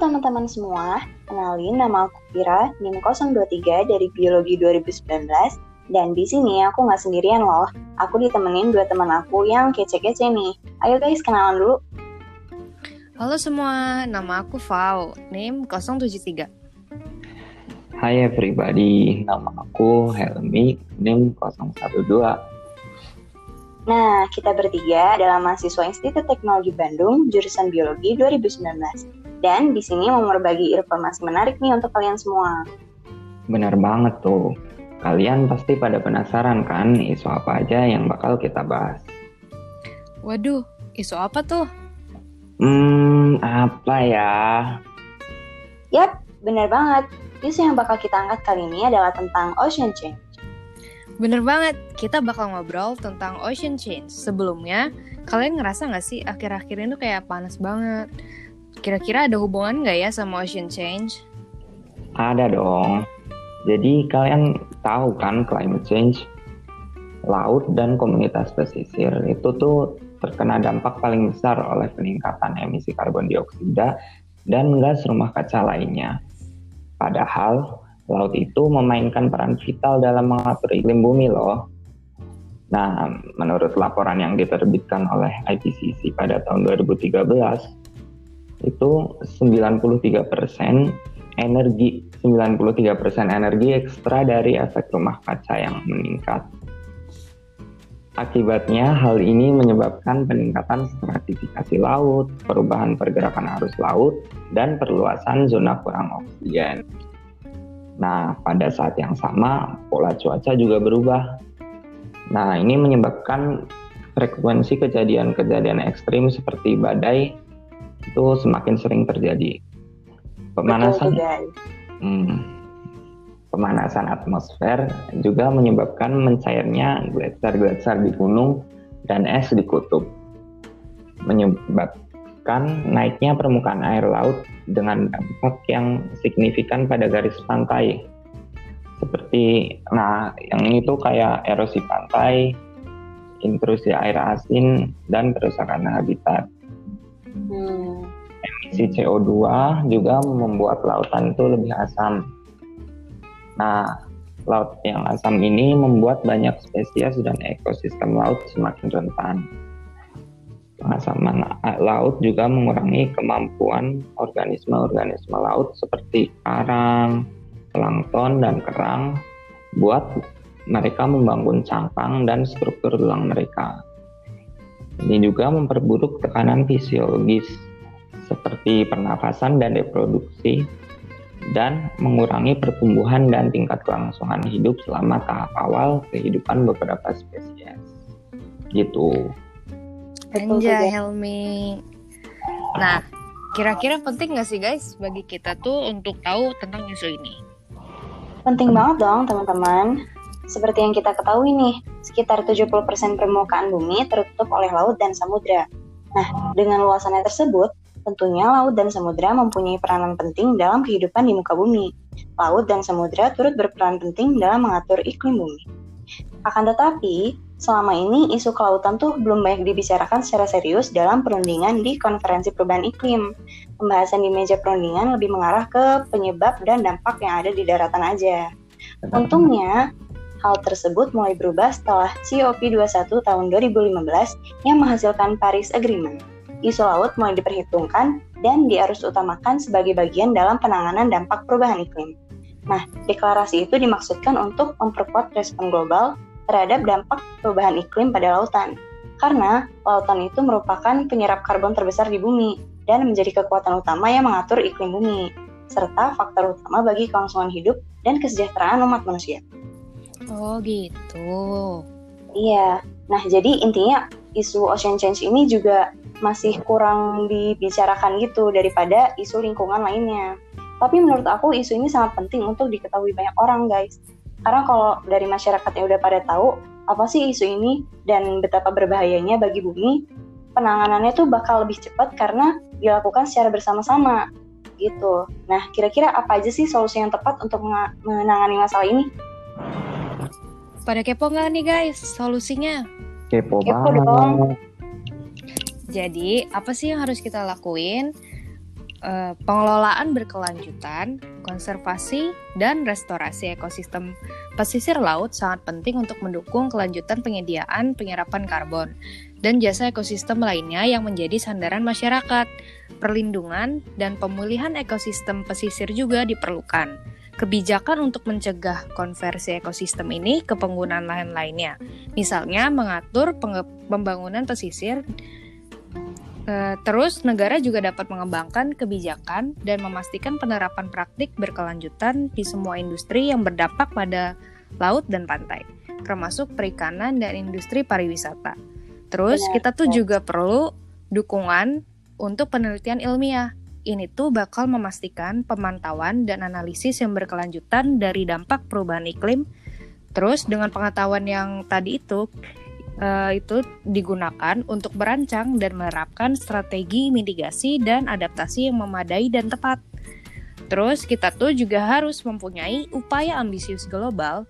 teman-teman semua, kenalin nama aku Kira, NIM 023 dari Biologi 2019, dan di sini aku nggak sendirian loh, aku ditemenin dua teman aku yang kece-kece nih. Ayo guys, kenalan dulu. Halo semua, nama aku Val, NIM 073. Hai everybody, nama aku Helmi, NIM 012. Nah, kita bertiga adalah mahasiswa Institut Teknologi Bandung, jurusan Biologi 2019. Dan di sini mau berbagi informasi menarik nih untuk kalian semua. Benar banget tuh. Kalian pasti pada penasaran kan isu apa aja yang bakal kita bahas. Waduh, isu apa tuh? Hmm, apa ya? Yap, benar banget. Isu yang bakal kita angkat kali ini adalah tentang ocean change. Bener banget, kita bakal ngobrol tentang ocean change. Sebelumnya, kalian ngerasa nggak sih akhir-akhir ini tuh kayak panas banget? Kira-kira ada hubungan nggak ya sama ocean change? Ada dong. Jadi kalian tahu kan climate change? Laut dan komunitas pesisir itu tuh terkena dampak paling besar oleh peningkatan emisi karbon dioksida dan gas rumah kaca lainnya. Padahal laut itu memainkan peran vital dalam mengatur iklim bumi loh. Nah, menurut laporan yang diterbitkan oleh IPCC pada tahun 2013, itu 93 persen energi 93 persen energi ekstra dari efek rumah kaca yang meningkat. Akibatnya, hal ini menyebabkan peningkatan stratifikasi laut, perubahan pergerakan arus laut, dan perluasan zona kurang oksigen. Nah, pada saat yang sama, pola cuaca juga berubah. Nah, ini menyebabkan frekuensi kejadian-kejadian ekstrim seperti badai itu semakin sering terjadi. Pemanasan, hmm, pemanasan atmosfer juga menyebabkan mencairnya gletser-gletser di gunung dan es di kutub, menyebabkan naiknya permukaan air laut dengan dampak yang signifikan pada garis pantai. Seperti, nah yang ini tuh kayak erosi pantai, intrusi air asin, dan kerusakan habitat. Emisi CO2 juga membuat lautan itu lebih asam. Nah, laut yang asam ini membuat banyak spesies dan ekosistem laut semakin rentan. Pengasaman laut juga mengurangi kemampuan organisme-organisme laut seperti karang, plankton, dan kerang buat mereka membangun cangkang dan struktur tulang mereka. Ini juga memperburuk tekanan fisiologis seperti pernafasan dan reproduksi dan mengurangi pertumbuhan dan tingkat kelangsungan hidup selama tahap awal kehidupan beberapa spesies. Gitu. Anjay Helmi. Nah, kira-kira penting gak sih guys bagi kita tuh untuk tahu tentang isu ini? Penting banget dong teman-teman. Seperti yang kita ketahui nih, sekitar 70% permukaan bumi tertutup oleh laut dan samudra. Nah, dengan luasannya tersebut, tentunya laut dan samudra mempunyai peranan penting dalam kehidupan di muka bumi. Laut dan samudra turut berperan penting dalam mengatur iklim bumi. Akan tetapi, selama ini isu kelautan tuh belum banyak dibicarakan secara serius dalam perundingan di konferensi perubahan iklim. Pembahasan di meja perundingan lebih mengarah ke penyebab dan dampak yang ada di daratan aja. Untungnya, hal tersebut mulai berubah setelah COP21 tahun 2015 yang menghasilkan Paris Agreement. Isu laut mulai diperhitungkan dan diarus utamakan sebagai bagian dalam penanganan dampak perubahan iklim. Nah, deklarasi itu dimaksudkan untuk memperkuat respon global terhadap dampak perubahan iklim pada lautan. Karena lautan itu merupakan penyerap karbon terbesar di bumi dan menjadi kekuatan utama yang mengatur iklim bumi, serta faktor utama bagi kelangsungan hidup dan kesejahteraan umat manusia. Oh gitu. Iya. Nah, jadi intinya isu ocean change ini juga masih kurang dibicarakan gitu daripada isu lingkungan lainnya. Tapi menurut aku isu ini sangat penting untuk diketahui banyak orang, guys. Karena kalau dari masyarakat yang udah pada tahu apa sih isu ini dan betapa berbahayanya bagi bumi, penanganannya tuh bakal lebih cepat karena dilakukan secara bersama-sama gitu. Nah, kira-kira apa aja sih solusi yang tepat untuk menangani masalah ini? Pada kepo nggak nih guys solusinya? Kepo, kepo banget. Dong. Jadi, apa sih yang harus kita lakuin? uh, pengelolaan berkelanjutan, konservasi, dan restorasi ekosistem pesisir laut sangat penting untuk mendukung kelanjutan penyediaan penyerapan karbon dan jasa ekosistem lainnya yang menjadi sandaran masyarakat. Perlindungan dan pemulihan ekosistem pesisir juga diperlukan. Kebijakan untuk mencegah konversi ekosistem ini ke penggunaan lahan lainnya, misalnya mengatur pembangunan pesisir Eh, terus, negara juga dapat mengembangkan kebijakan dan memastikan penerapan praktik berkelanjutan di semua industri yang berdampak pada laut dan pantai, termasuk perikanan dan industri pariwisata. Terus, Benar. kita tuh juga perlu dukungan untuk penelitian ilmiah. Ini tuh bakal memastikan pemantauan dan analisis yang berkelanjutan dari dampak perubahan iklim. Terus, dengan pengetahuan yang tadi itu, uh, itu digunakan untuk merancang dan menerapkan strategi mitigasi dan adaptasi yang memadai dan tepat. Terus kita tuh juga harus mempunyai upaya ambisius global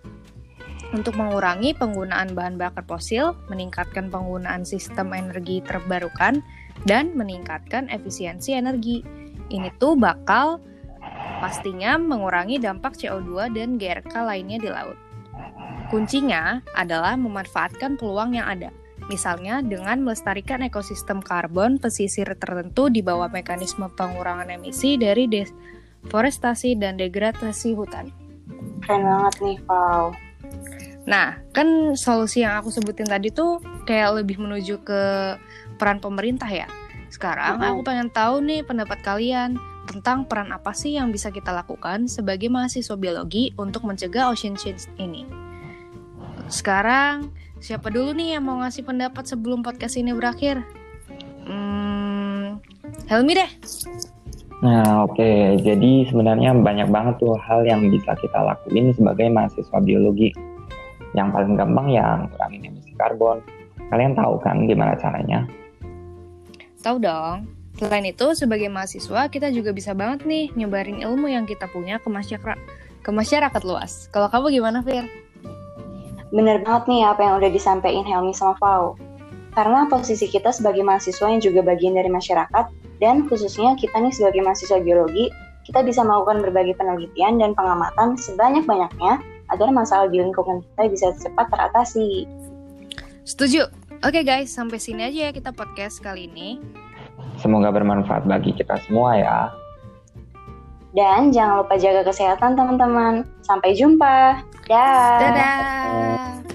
untuk mengurangi penggunaan bahan bakar fosil, meningkatkan penggunaan sistem energi terbarukan, dan meningkatkan efisiensi energi. Ini tuh bakal pastinya mengurangi dampak CO2 dan GRK lainnya di laut. Kuncinya adalah memanfaatkan peluang yang ada, misalnya dengan melestarikan ekosistem karbon pesisir tertentu di bawah mekanisme pengurangan emisi dari deforestasi dan degradasi hutan. Keren banget nih, Pau. Nah, kan solusi yang aku sebutin tadi tuh kayak lebih menuju ke peran pemerintah ya. Sekarang aku pengen tahu nih pendapat kalian tentang peran apa sih yang bisa kita lakukan sebagai mahasiswa biologi untuk mencegah ocean change ini. Sekarang, siapa dulu nih yang mau ngasih pendapat sebelum podcast ini berakhir? Hmm, Helmi deh. Nah, oke. Okay. Jadi sebenarnya banyak banget tuh hal yang bisa kita lakuin sebagai mahasiswa biologi. Yang paling gampang ya ngurangin emisi karbon. Kalian tahu kan gimana caranya? Tahu dong. Selain itu, sebagai mahasiswa, kita juga bisa banget nih nyebarin ilmu yang kita punya ke masyarakat ke masyarakat luas. Kalau kamu gimana, Fir? Bener banget nih apa yang udah disampaikan Helmi sama Fau. Karena posisi kita sebagai mahasiswa yang juga bagian dari masyarakat, dan khususnya kita nih sebagai mahasiswa biologi, kita bisa melakukan berbagai penelitian dan pengamatan sebanyak-banyaknya agar masalah di lingkungan kita bisa cepat teratasi. Setuju. Oke guys, sampai sini aja ya kita podcast kali ini. Semoga bermanfaat bagi kita semua ya. Dan jangan lupa jaga kesehatan teman-teman. Sampai jumpa. Dah. Dadah.